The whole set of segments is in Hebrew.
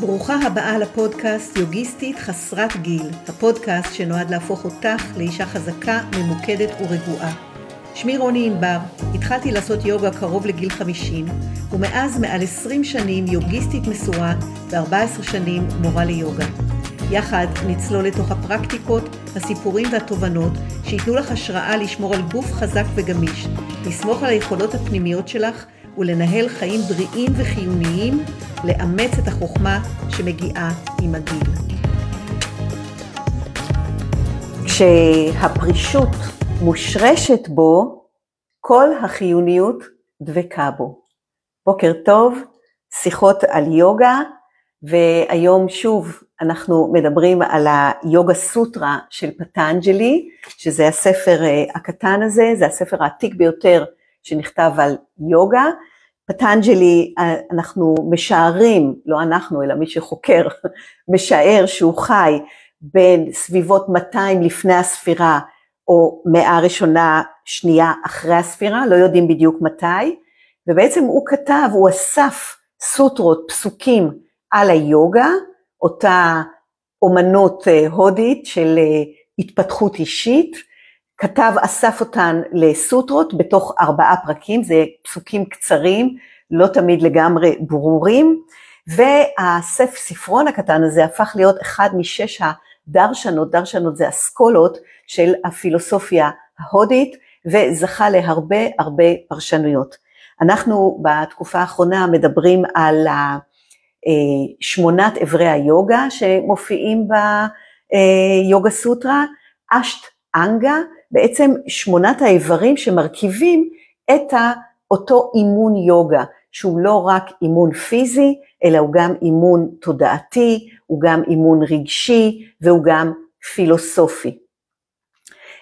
ברוכה הבאה לפודקאסט יוגיסטית חסרת גיל, הפודקאסט שנועד להפוך אותך לאישה חזקה, ממוקדת ורגועה. שמי רוני ענבר, התחלתי לעשות יוגה קרוב לגיל 50, ומאז מעל 20 שנים יוגיסטית מסורה ו-14 שנים מורה ליוגה. יחד נצלול לתוך הפרקטיקות, הסיפורים והתובנות שייתנו לך השראה לשמור על גוף חזק וגמיש, לסמוך על היכולות הפנימיות שלך ולנהל חיים בריאים וחיוניים, לאמץ את החוכמה שמגיעה עם הגיל. כשהפרישות מושרשת בו, כל החיוניות דבקה בו. בוקר טוב, שיחות על יוגה, והיום שוב אנחנו מדברים על היוגה סוטרה של פטנג'לי, שזה הספר אה, הקטן הזה, זה הספר העתיק ביותר שנכתב על יוגה. פטנג'לי, אה, אנחנו משערים, לא אנחנו, אלא מי שחוקר, משער שהוא חי בין סביבות 200 לפני הספירה, או מאה ראשונה, שנייה אחרי הספירה, לא יודעים בדיוק מתי, ובעצם הוא כתב, הוא אסף סוטרות, פסוקים על היוגה, אותה אומנות אה, הודית של אה, התפתחות אישית, כתב, אסף אותן לסוטרות בתוך ארבעה פרקים, זה פסוקים קצרים, לא תמיד לגמרי ברורים, והסף ספרון הקטן הזה הפך להיות אחד משש הדרשנות, דרשנות זה אסכולות של הפילוסופיה ההודית, וזכה להרבה הרבה פרשנויות. אנחנו בתקופה האחרונה מדברים על שמונת אברי היוגה שמופיעים ביוגה סוטרה, אשט אנגה, בעצם שמונת האיברים שמרכיבים את אותו אימון יוגה, שהוא לא רק אימון פיזי, אלא הוא גם אימון תודעתי, הוא גם אימון רגשי והוא גם פילוסופי.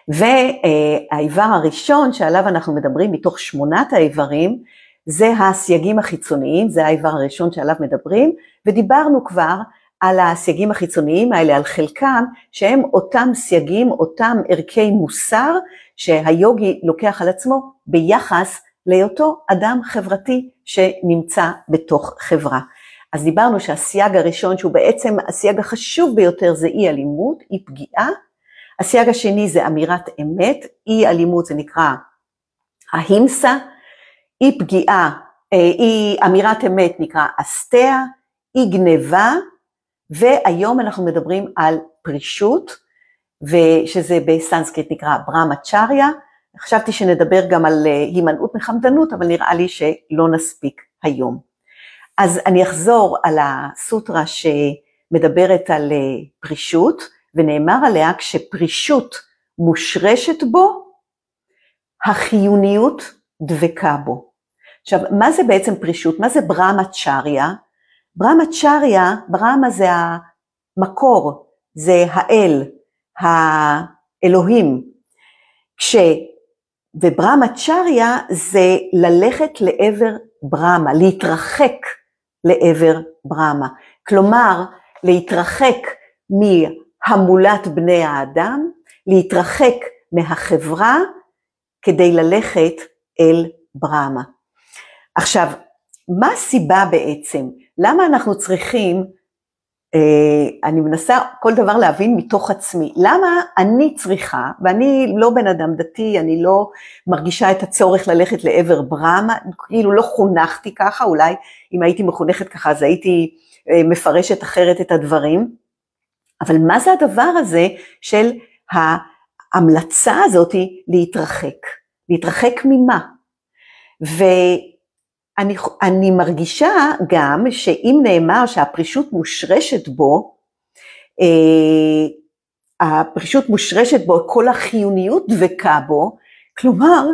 והאיבר הראשון שעליו אנחנו מדברים מתוך שמונת האיברים, זה הסייגים החיצוניים, זה האיבר הראשון שעליו מדברים, ודיברנו כבר על הסייגים החיצוניים האלה, על חלקם, שהם אותם סייגים, אותם ערכי מוסר, שהיוגי לוקח על עצמו ביחס להיותו אדם חברתי שנמצא בתוך חברה. אז דיברנו שהסייג הראשון, שהוא בעצם הסייג החשוב ביותר, זה אי אלימות, אי פגיעה. הסייג השני זה אמירת אמת, אי אלימות זה נקרא ההימסה, אי פגיעה, אה, אי אמירת אמת נקרא אסתיה, אי גניבה, והיום אנחנו מדברים על פרישות, ושזה בסנסקריט נקרא ברמה צ'ריה, חשבתי שנדבר גם על אה, הימנעות מחמדנות, אבל נראה לי שלא נספיק היום. אז אני אחזור על הסוטרה שמדברת על אה, פרישות, ונאמר עליה כשפרישות מושרשת בו, החיוניות דבקה בו. עכשיו, מה זה בעצם פרישות? מה זה ברמה צ'ריה? ברמה זה המקור, זה האל, האלוהים. כש... וברמה צ'ריה זה ללכת לעבר ברמה, להתרחק לעבר ברמה. כלומר, להתרחק מהמולת בני האדם, להתרחק מהחברה כדי ללכת אל ברמה. עכשיו, מה הסיבה בעצם? למה אנחנו צריכים, אה, אני מנסה כל דבר להבין מתוך עצמי, למה אני צריכה, ואני לא בן אדם דתי, אני לא מרגישה את הצורך ללכת לעבר ברמה, כאילו לא חונכתי ככה, אולי אם הייתי מחונכת ככה אז הייתי אה, מפרשת אחרת את הדברים, אבל מה זה הדבר הזה של ההמלצה הזאת להתרחק? להתרחק ממה? ואני מרגישה גם שאם נאמר שהפרישות מושרשת בו, אה, הפרישות מושרשת בו, כל החיוניות דבקה בו, כלומר,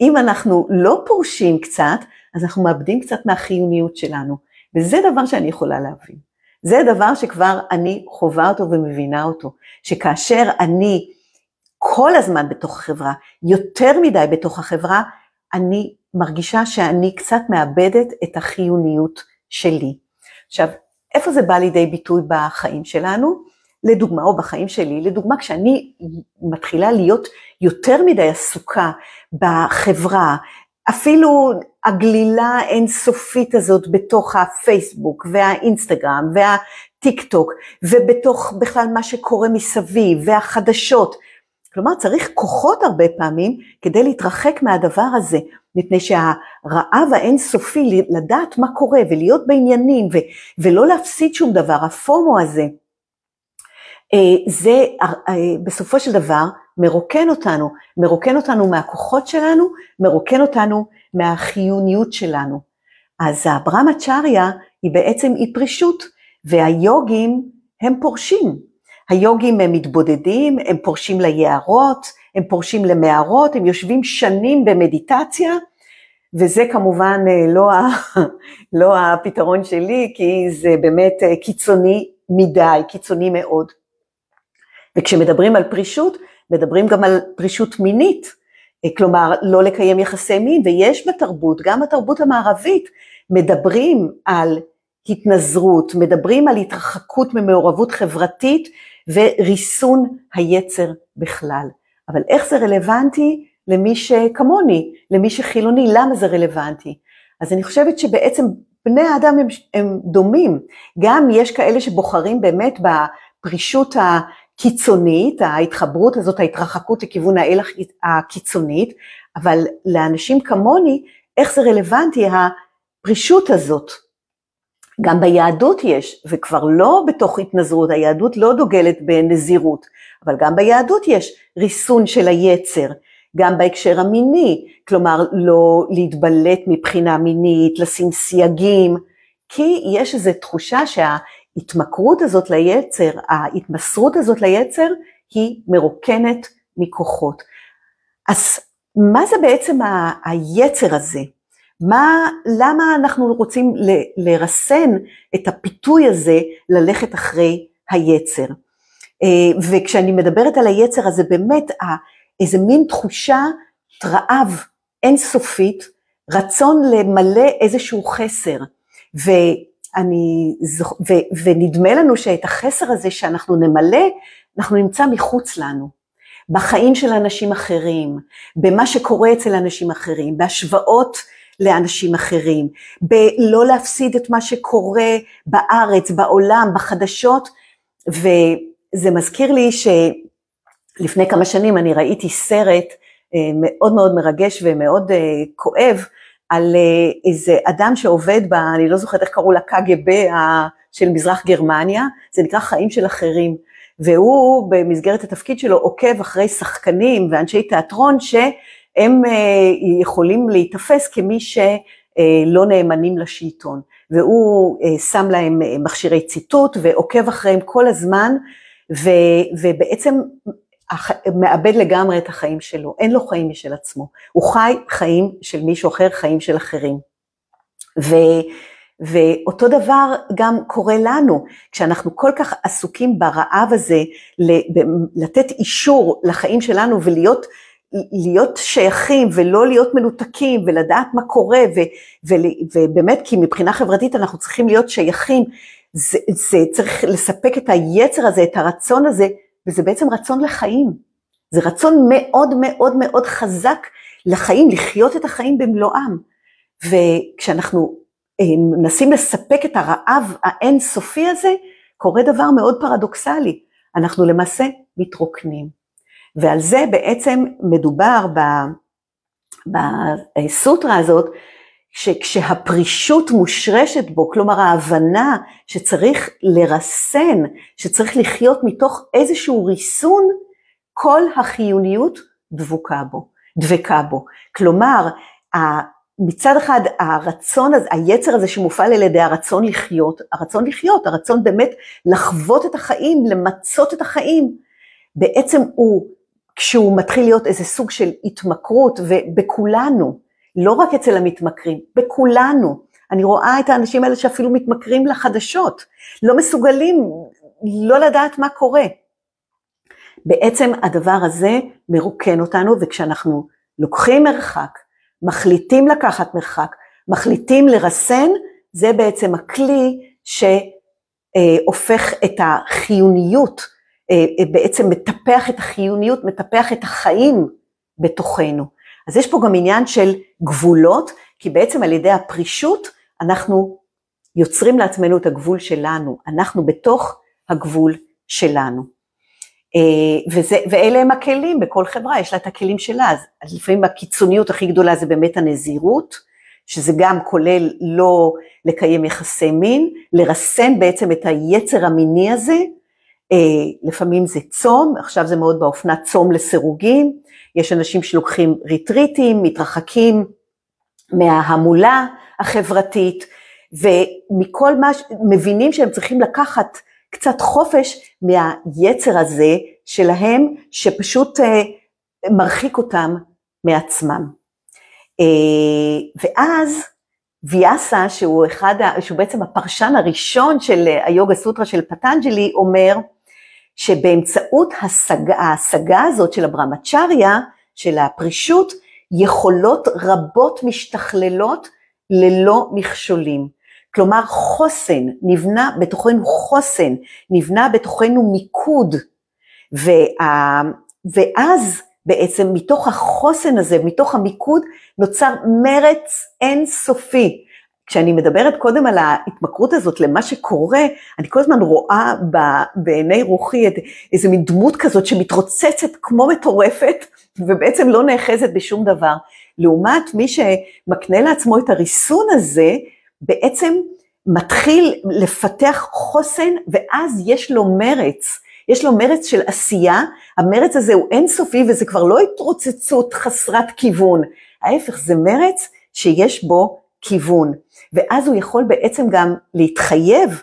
אם אנחנו לא פורשים קצת, אז אנחנו מאבדים קצת מהחיוניות שלנו, וזה דבר שאני יכולה להבין. זה דבר שכבר אני חווה אותו ומבינה אותו, שכאשר אני כל הזמן בתוך החברה, יותר מדי בתוך החברה, אני מרגישה שאני קצת מאבדת את החיוניות שלי. עכשיו, איפה זה בא לידי ביטוי בחיים שלנו? לדוגמה, או בחיים שלי, לדוגמה, כשאני מתחילה להיות יותר מדי עסוקה בחברה, אפילו הגלילה האינסופית הזאת בתוך הפייסבוק והאינסטגרם והטיק טוק ובתוך בכלל מה שקורה מסביב והחדשות. כלומר צריך כוחות הרבה פעמים כדי להתרחק מהדבר הזה, מפני שהרעב האינסופי לדעת מה קורה ולהיות בעניינים ו- ולא להפסיד שום דבר, הפומו הזה, אה, זה אה, בסופו של דבר מרוקן אותנו, מרוקן אותנו מהכוחות שלנו, מרוקן אותנו מהחיוניות שלנו. אז הברמה-צ'ריה היא בעצם אי פרישות, והיוגים הם פורשים. היוגים הם מתבודדים, הם פורשים ליערות, הם פורשים למערות, הם יושבים שנים במדיטציה, וזה כמובן אה, לא, ה, לא הפתרון שלי, כי זה באמת קיצוני מדי, קיצוני מאוד. וכשמדברים על פרישות, מדברים גם על פרישות מינית, אה, כלומר לא לקיים יחסי מין, ויש בתרבות, גם בתרבות המערבית, מדברים על התנזרות, מדברים על התרחקות ממעורבות חברתית וריסון היצר בכלל. אבל איך זה רלוונטי למי שכמוני, למי שחילוני, למה זה רלוונטי? אז אני חושבת שבעצם בני האדם הם, הם דומים, גם יש כאלה שבוחרים באמת בפרישות קיצונית, ההתחברות הזאת, ההתרחקות לכיוון האל הקיצונית, אבל לאנשים כמוני, איך זה רלוונטי הפרישות הזאת? גם ביהדות יש, וכבר לא בתוך התנזרות, היהדות לא דוגלת בנזירות, אבל גם ביהדות יש ריסון של היצר, גם בהקשר המיני, כלומר לא להתבלט מבחינה מינית, לשים סייגים, כי יש איזו תחושה שה... ההתמכרות הזאת ליצר, ההתמסרות הזאת ליצר, היא מרוקנת מכוחות. אז מה זה בעצם היצר הזה? מה, למה אנחנו רוצים ל, לרסן את הפיתוי הזה ללכת אחרי היצר? אה, וכשאני מדברת על היצר, אז זה באמת איזה מין תחושה רעב אינסופית, רצון למלא איזשהו חסר. ו, אני, ו, ונדמה לנו שאת החסר הזה שאנחנו נמלא, אנחנו נמצא מחוץ לנו. בחיים של אנשים אחרים, במה שקורה אצל אנשים אחרים, בהשוואות לאנשים אחרים, בלא להפסיד את מה שקורה בארץ, בעולם, בחדשות, וזה מזכיר לי שלפני כמה שנים אני ראיתי סרט אה, מאוד מאוד מרגש ומאוד אה, כואב, על אה, איזה אדם שעובד ב... אני לא זוכרת איך קראו לקג"ב של מזרח גרמניה, זה נקרא חיים של אחרים. והוא במסגרת התפקיד שלו עוקב אחרי שחקנים ואנשי תיאטרון שהם אה, יכולים להיתפס כמי שלא נאמנים לשלטון. והוא אה, שם להם מכשירי ציטוט ועוקב אחריהם כל הזמן, ובעצם מאבד לגמרי את החיים שלו, אין לו חיים משל עצמו, הוא חי חיים של מישהו אחר, חיים של אחרים. ו, ואותו דבר גם קורה לנו, כשאנחנו כל כך עסוקים ברעב הזה, לתת אישור לחיים שלנו ולהיות להיות שייכים ולא להיות מנותקים ולדעת מה קורה ו, ו, ובאמת כי מבחינה חברתית אנחנו צריכים להיות שייכים, זה, זה צריך לספק את היצר הזה, את הרצון הזה וזה בעצם רצון לחיים. זה רצון מאוד מאוד מאוד חזק לחיים, לחיות את החיים במלואם. וכשאנחנו אה, מנסים לספק את הרעב האינסופי הזה, קורה דבר מאוד פרדוקסלי. אנחנו למעשה מתרוקנים. ועל זה בעצם מדובר בסוטרה הזאת, שכשהפרישות מושרשת בו, כלומר ההבנה שצריך לרסן, שצריך לחיות מתוך איזשהו ריסון, כל החיוניות דבוקה בו, דבקה בו. כלומר, מצד אחד הרצון הזה, היצר הזה שמופעל על ידי הרצון לחיות, הרצון לחיות, הרצון באמת לחוות את החיים, למצות את החיים, בעצם הוא, כשהוא מתחיל להיות איזה סוג של התמכרות, ובכולנו, לא רק אצל המתמכרים, בכולנו. אני רואה את האנשים האלה שאפילו מתמכרים לחדשות, לא מסוגלים לא לדעת מה קורה. בעצם הדבר הזה מרוקן אותנו, וכשאנחנו לוקחים מרחק, מחליטים לקחת מרחק, מחליטים לרסן, זה בעצם הכלי שהופך את החיוניות, בעצם מטפח את החיוניות, מטפח את החיים בתוכנו. אז יש פה גם עניין של גבולות, כי בעצם על ידי הפרישות אנחנו יוצרים לעצמנו את הגבול שלנו, אנחנו בתוך הגבול שלנו. אה, וזה, ואלה הם הכלים בכל חברה, יש לה את הכלים שלה, אז לפעמים הקיצוניות הכי גדולה זה באמת הנזירות, שזה גם כולל לא לקיים יחסי מין, לרסן בעצם את היצר המיני הזה, אה, לפעמים זה צום, עכשיו זה מאוד באופנה צום לסירוגין, יש אנשים שלוקחים ריטריטים, מתרחקים מההמולה החברתית, ומכל מה, מבינים שהם צריכים לקחת קצת חופש מהיצר הזה שלהם, שפשוט אה, מרחיק אותם מעצמם. אה, ואז ויאסה, שהוא, אחד, שהוא בעצם הפרשן הראשון של היוגה סוטרה של פטנג'לי, אומר שבאמצעות השגה, ההשגה הזאת של הברמצ'ריה, של הפרישות, יכולות רבות משתכללות ללא מכשולים. כלומר חוסן, נבנה בתוכנו חוסן, נבנה בתוכנו מיקוד, וה, ואז בעצם מתוך החוסן הזה, מתוך המיקוד, נוצר מרץ אינסופי. כשאני מדברת קודם על ההתמכרות הזאת למה שקורה, אני כל הזמן רואה בעיני רוחי את איזה מין דמות כזאת שמתרוצצת כמו מטורפת, ובעצם לא נאחזת בשום דבר. לעומת מי שמקנה לעצמו את הריסון הזה, בעצם מתחיל לפתח חוסן, ואז יש לו מרץ. יש לו מרץ של עשייה, המרץ הזה הוא אינסופי וזה כבר לא התרוצצות חסרת כיוון, ההפך זה מרץ שיש בו כיוון, ואז הוא יכול בעצם גם להתחייב,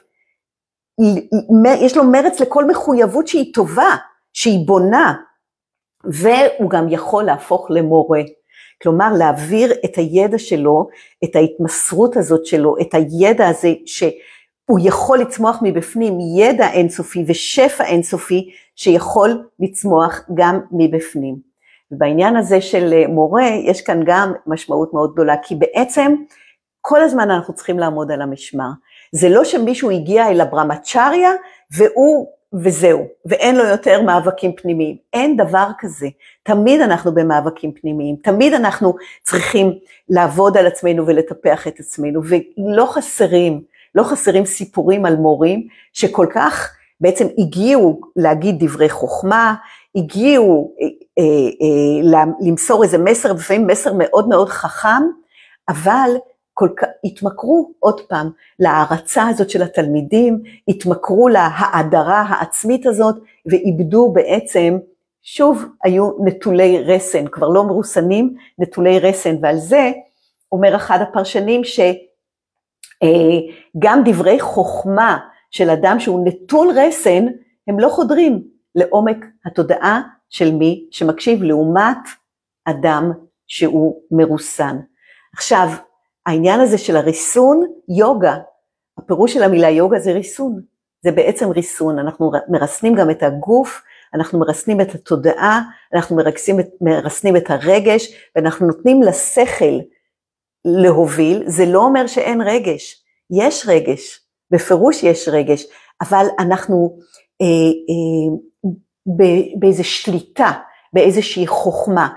יש לו מרץ לכל מחויבות שהיא טובה, שהיא בונה, והוא גם יכול להפוך למורה. כלומר להעביר את הידע שלו, את ההתמסרות הזאת שלו, את הידע הזה שהוא יכול לצמוח מבפנים, ידע אינסופי ושפע אינסופי שיכול לצמוח גם מבפנים. ובעניין הזה של מורה יש כאן גם משמעות מאוד גדולה, כי בעצם כל הזמן אנחנו צריכים לעמוד על המשמר. זה לא שמישהו הגיע אל הברמצ'ריה והוא וזהו, ואין לו יותר מאבקים פנימיים. אין דבר כזה. תמיד אנחנו במאבקים פנימיים, תמיד אנחנו צריכים לעבוד על עצמנו ולטפח את עצמנו, ולא חסרים, לא חסרים סיפורים על מורים שכל כך בעצם הגיעו להגיד דברי חוכמה, הגיעו אה, אה, אה, למסור איזה מסר, לפעמים מסר מאוד מאוד חכם, אבל כל כך, התמכרו עוד פעם להערצה הזאת של התלמידים, התמכרו להאדרה העצמית הזאת ואיבדו בעצם, שוב היו נטולי רסן, כבר לא מרוסנים, נטולי רסן, ועל זה אומר אחד הפרשנים שגם אה, דברי חוכמה של אדם שהוא נטול רסן, הם לא חודרים לעומק התודעה של מי שמקשיב לעומת אדם שהוא מרוסן. עכשיו, העניין הזה של הריסון, יוגה, הפירוש של המילה יוגה זה ריסון, זה בעצם ריסון, אנחנו מרסנים גם את הגוף, אנחנו מרסנים את התודעה, אנחנו מרסנים את, מרסנים את הרגש, ואנחנו נותנים לשכל להוביל, זה לא אומר שאין רגש, יש רגש, בפירוש יש רגש, אבל אנחנו אה, אה, באיזו שליטה, באיזושהי חוכמה,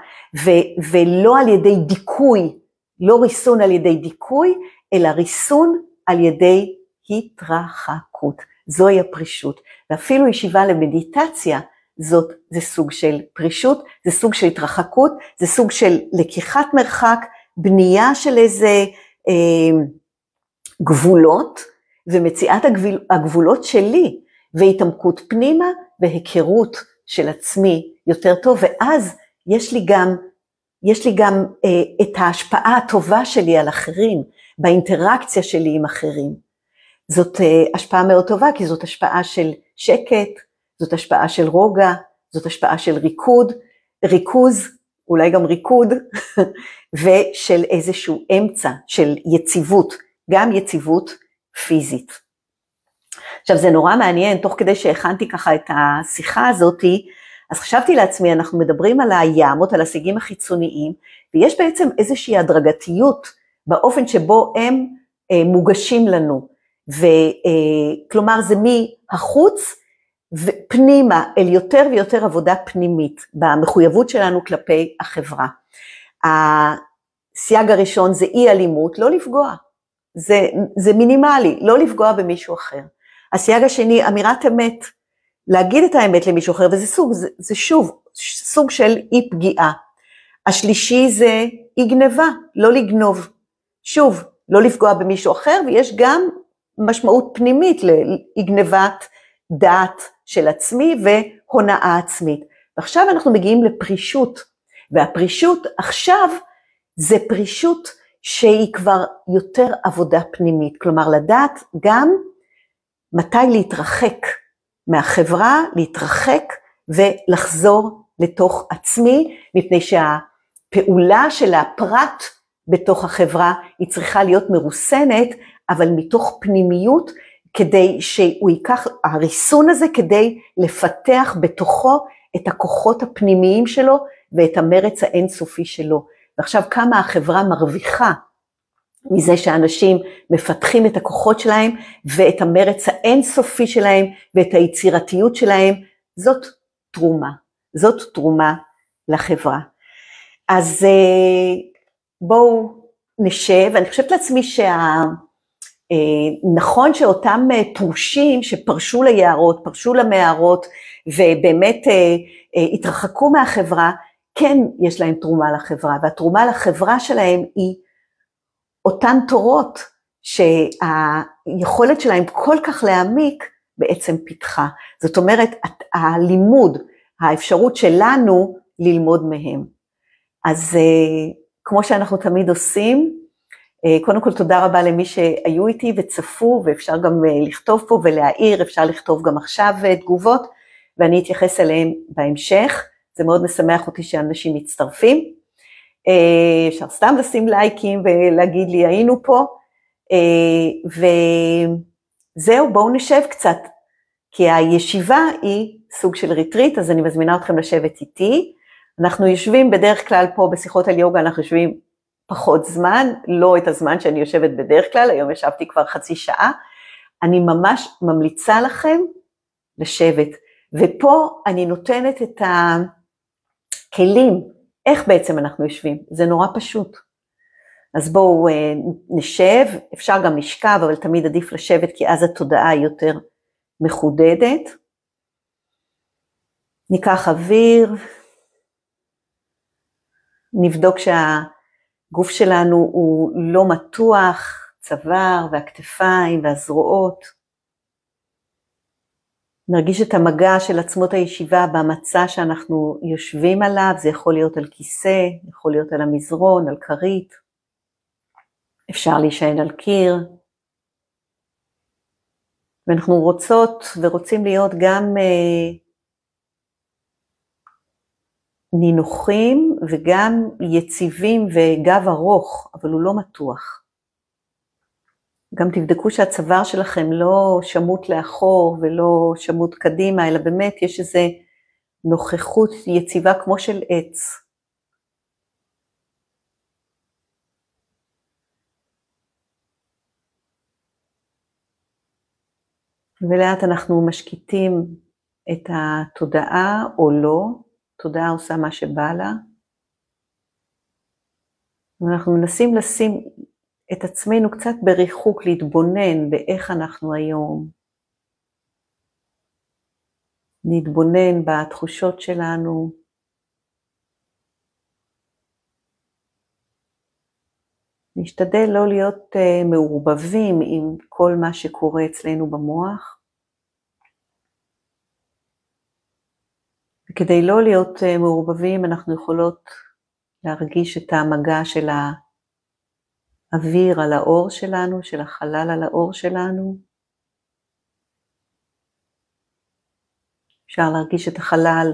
ו, ולא על ידי דיכוי לא ריסון על ידי דיכוי, אלא ריסון על ידי התרחקות. זוהי הפרישות. ואפילו ישיבה למדיטציה, זאת, זה סוג של פרישות, זה סוג של התרחקות, זה סוג של לקיחת מרחק, בנייה של איזה אה, גבולות, ומציאת הגבול, הגבולות שלי, והתעמקות פנימה, והיכרות של עצמי יותר טוב, ואז יש לי גם יש לי גם אה, את ההשפעה הטובה שלי על אחרים, באינטראקציה שלי עם אחרים. זאת אה, השפעה מאוד טובה, כי זאת השפעה של שקט, זאת השפעה של רוגע, זאת השפעה של ריקוד, ריכוז, אולי גם ריקוד, ושל איזשהו אמצע של יציבות, גם יציבות פיזית. עכשיו זה נורא מעניין, תוך כדי שהכנתי ככה את השיחה הזאתי, אז חשבתי לעצמי, אנחנו מדברים על היעמות, על הסייגים החיצוניים, ויש בעצם איזושהי הדרגתיות באופן שבו הם אה, מוגשים לנו. וכלומר אה, זה מהחוץ ופנימה אל יותר ויותר עבודה פנימית במחויבות שלנו כלפי החברה. הסייג הראשון זה אי אלימות, לא לפגוע. זה, זה מינימלי, לא לפגוע במישהו אחר. הסייג השני, אמירת אמת, להגיד את האמת למישהו אחר, וזה סוג, זה, זה שוב, סוג של אי פגיעה. השלישי זה אי גניבה, לא לגנוב. שוב, לא לפגוע במישהו אחר, ויש גם משמעות פנימית לאי גנבת דעת של עצמי והונאה עצמית. ועכשיו אנחנו מגיעים לפרישות, והפרישות עכשיו זה פרישות שהיא כבר יותר עבודה פנימית, כלומר לדעת גם מתי להתרחק מהחברה, להתרחק ולחזור לתוך עצמי, מפני שהפעולה של הפרט בתוך החברה היא צריכה להיות מרוסנת, אבל מתוך פנימיות, כדי שהוא ייקח, הריסון הזה כדי לפתח בתוכו את הכוחות הפנימיים שלו ואת המרץ האינסופי שלו. ועכשיו כמה החברה מרוויחה מזה שאנשים מפתחים את הכוחות שלהם ואת המרץ האינסופי שלהם ואת היצירתיות שלהם, זאת תרומה, זאת תרומה לחברה. אז אה, בואו נשב, אני חושבת לעצמי שנכון. אה, שאותם אה, פרושים שפרשו ליערות, פרשו למערות ובאמת התרחקו מהחברה, כן יש להם תרומה לחברה, והתרומה לחברה שלהם היא אותן תורות שהיכולת שלהם כל כך להעמיק בעצם פיתחה. זאת אומרת, הלימוד, האפשרות שלנו ללמוד מהם. אז אה, כמו שאנחנו תמיד עושים, אה, קודם כל תודה רבה למי שהיו איתי וצפו, ואפשר גם אה, לכתוב פה ולהעיר, אפשר לכתוב גם עכשיו תגובות, ואני אתייחס אליהם בהמשך. זה מאוד משמח אותי שאנשים מצטרפים. אה, אפשר סתם לשים לייקים ולהגיד לי היינו פה, אה, וזהו, בואו נשב קצת, כי הישיבה היא סוג של ריטריט, אז אני מזמינה אתכם לשבת איתי. אנחנו יושבים בדרך כלל פה בשיחות על יוגה, אנחנו יושבים פחות זמן, לא את הזמן שאני יושבת בדרך כלל, היום ישבתי כבר חצי שעה. אני ממש ממליצה לכם לשבת, ופה אני נותנת את הכלים איך בעצם אנחנו יושבים? זה נורא פשוט. אז בואו אה, נשב, אפשר גם לשכב, אבל תמיד עדיף לשבת כי אז התודעה היא יותר מחודדת. ניקח אוויר, נבדוק שהגוף שלנו הוא לא מתוח, צוואר והכתפיים והזרועות. נרגיש את המגע של עצמות הישיבה במצע שאנחנו יושבים עליו, זה יכול להיות על כיסא, יכול להיות על המזרון, על כרית, אפשר להישען על קיר. ואנחנו רוצות ורוצים להיות גם אה, נינוחים וגם יציבים וגב ארוך, אבל הוא לא מתוח. גם תבדקו שהצוואר שלכם לא שמוט לאחור ולא שמוט קדימה, אלא באמת יש איזו נוכחות יציבה כמו של עץ. ולאט אנחנו משקיטים את התודעה או לא, תודעה עושה מה שבא לה. ואנחנו מנסים לשים את עצמנו קצת בריחוק, להתבונן באיך אנחנו היום. להתבונן בתחושות שלנו. נשתדל לא להיות uh, מעורבבים עם כל מה שקורה אצלנו במוח. וכדי לא להיות uh, מעורבבים אנחנו יכולות להרגיש את המגע של ה... אוויר על האור שלנו, של החלל על האור שלנו. אפשר להרגיש את החלל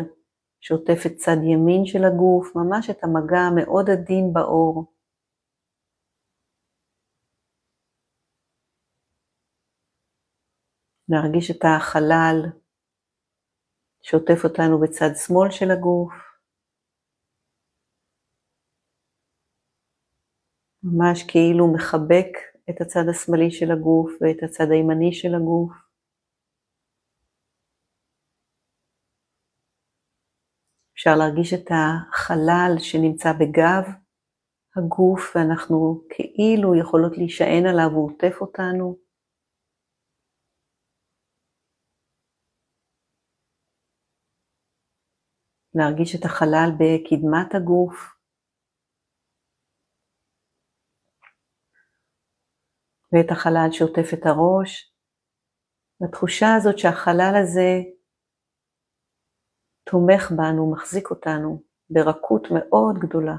שעוטף את צד ימין של הגוף, ממש את המגע המאוד עדין באור. להרגיש את החלל שעוטף אותנו בצד שמאל של הגוף. ממש כאילו מחבק את הצד השמאלי של הגוף ואת הצד הימני של הגוף. אפשר להרגיש את החלל שנמצא בגב הגוף ואנחנו כאילו יכולות להישען עליו, הוא עוטף אותנו. להרגיש את החלל בקדמת הגוף. ואת החלל שעוטף את הראש. והתחושה הזאת שהחלל הזה תומך בנו, מחזיק אותנו ברכות מאוד גדולה.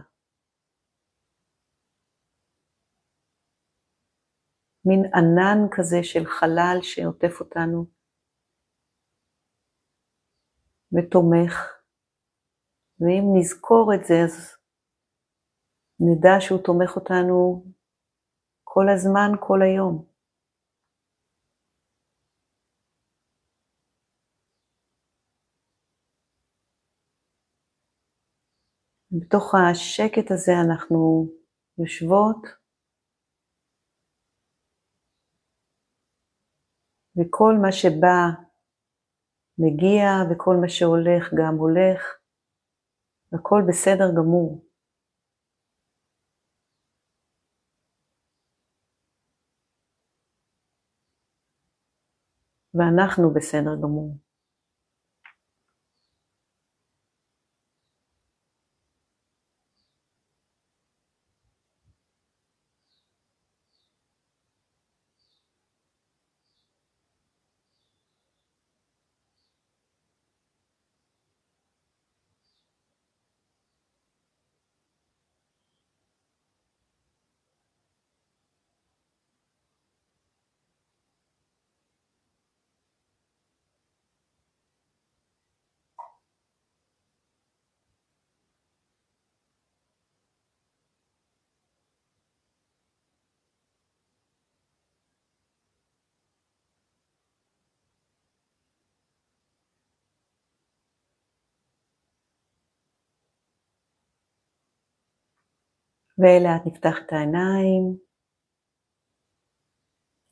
מין ענן כזה של חלל שעוטף אותנו ותומך. ואם נזכור את זה, אז נדע שהוא תומך אותנו כל הזמן, כל היום. בתוך השקט הזה אנחנו יושבות, וכל מה שבא מגיע, וכל מה שהולך גם הולך. הכל בסדר גמור. ואנחנו בסדר גמור. ולאט נפתח את העיניים,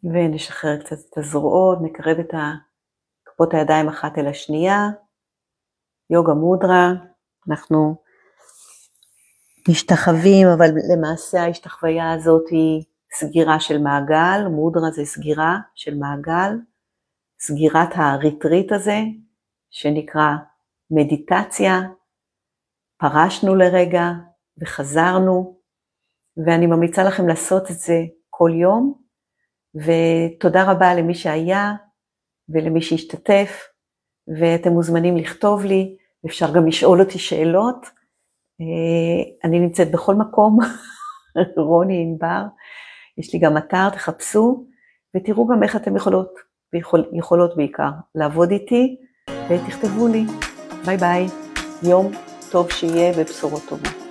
ונשחרר קצת את הזרועות, נקרב את כפות הידיים אחת אל השנייה, יוגה מודרה, אנחנו משתחווים, אבל למעשה ההשתחוויה הזאת היא סגירה של מעגל, מודרה זה סגירה של מעגל, סגירת הריטריט הזה, שנקרא מדיטציה, פרשנו לרגע וחזרנו, ואני ממליצה לכם לעשות את זה כל יום, ותודה רבה למי שהיה ולמי שהשתתף, ואתם מוזמנים לכתוב לי, אפשר גם לשאול אותי שאלות. אה, אני נמצאת בכל מקום, רוני ענבר, יש לי גם אתר, תחפשו, ותראו גם איך אתם יכולות, ויכולות בעיקר, לעבוד איתי, ותכתבו לי. ביי ביי, יום טוב שיהיה ובשורות טובות.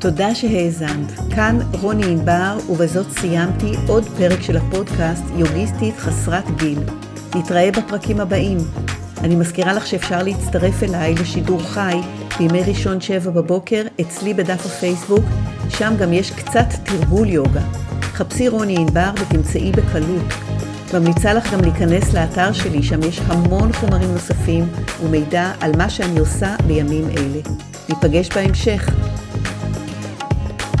תודה שהאזנת. כאן רוני ענבר, ובזאת סיימתי עוד פרק של הפודקאסט יוגיסטית חסרת גיל. נתראה בפרקים הבאים. אני מזכירה לך שאפשר להצטרף אליי לשידור חי בימי ראשון שבע בבוקר אצלי בדף הפייסבוק, שם גם יש קצת תרגול יוגה. חפשי רוני ענבר ותמצאי בקלות. ממליצה לך גם להיכנס לאתר שלי, שם יש המון חומרים נוספים ומידע על מה שאני עושה בימים אלה. ניפגש בהמשך.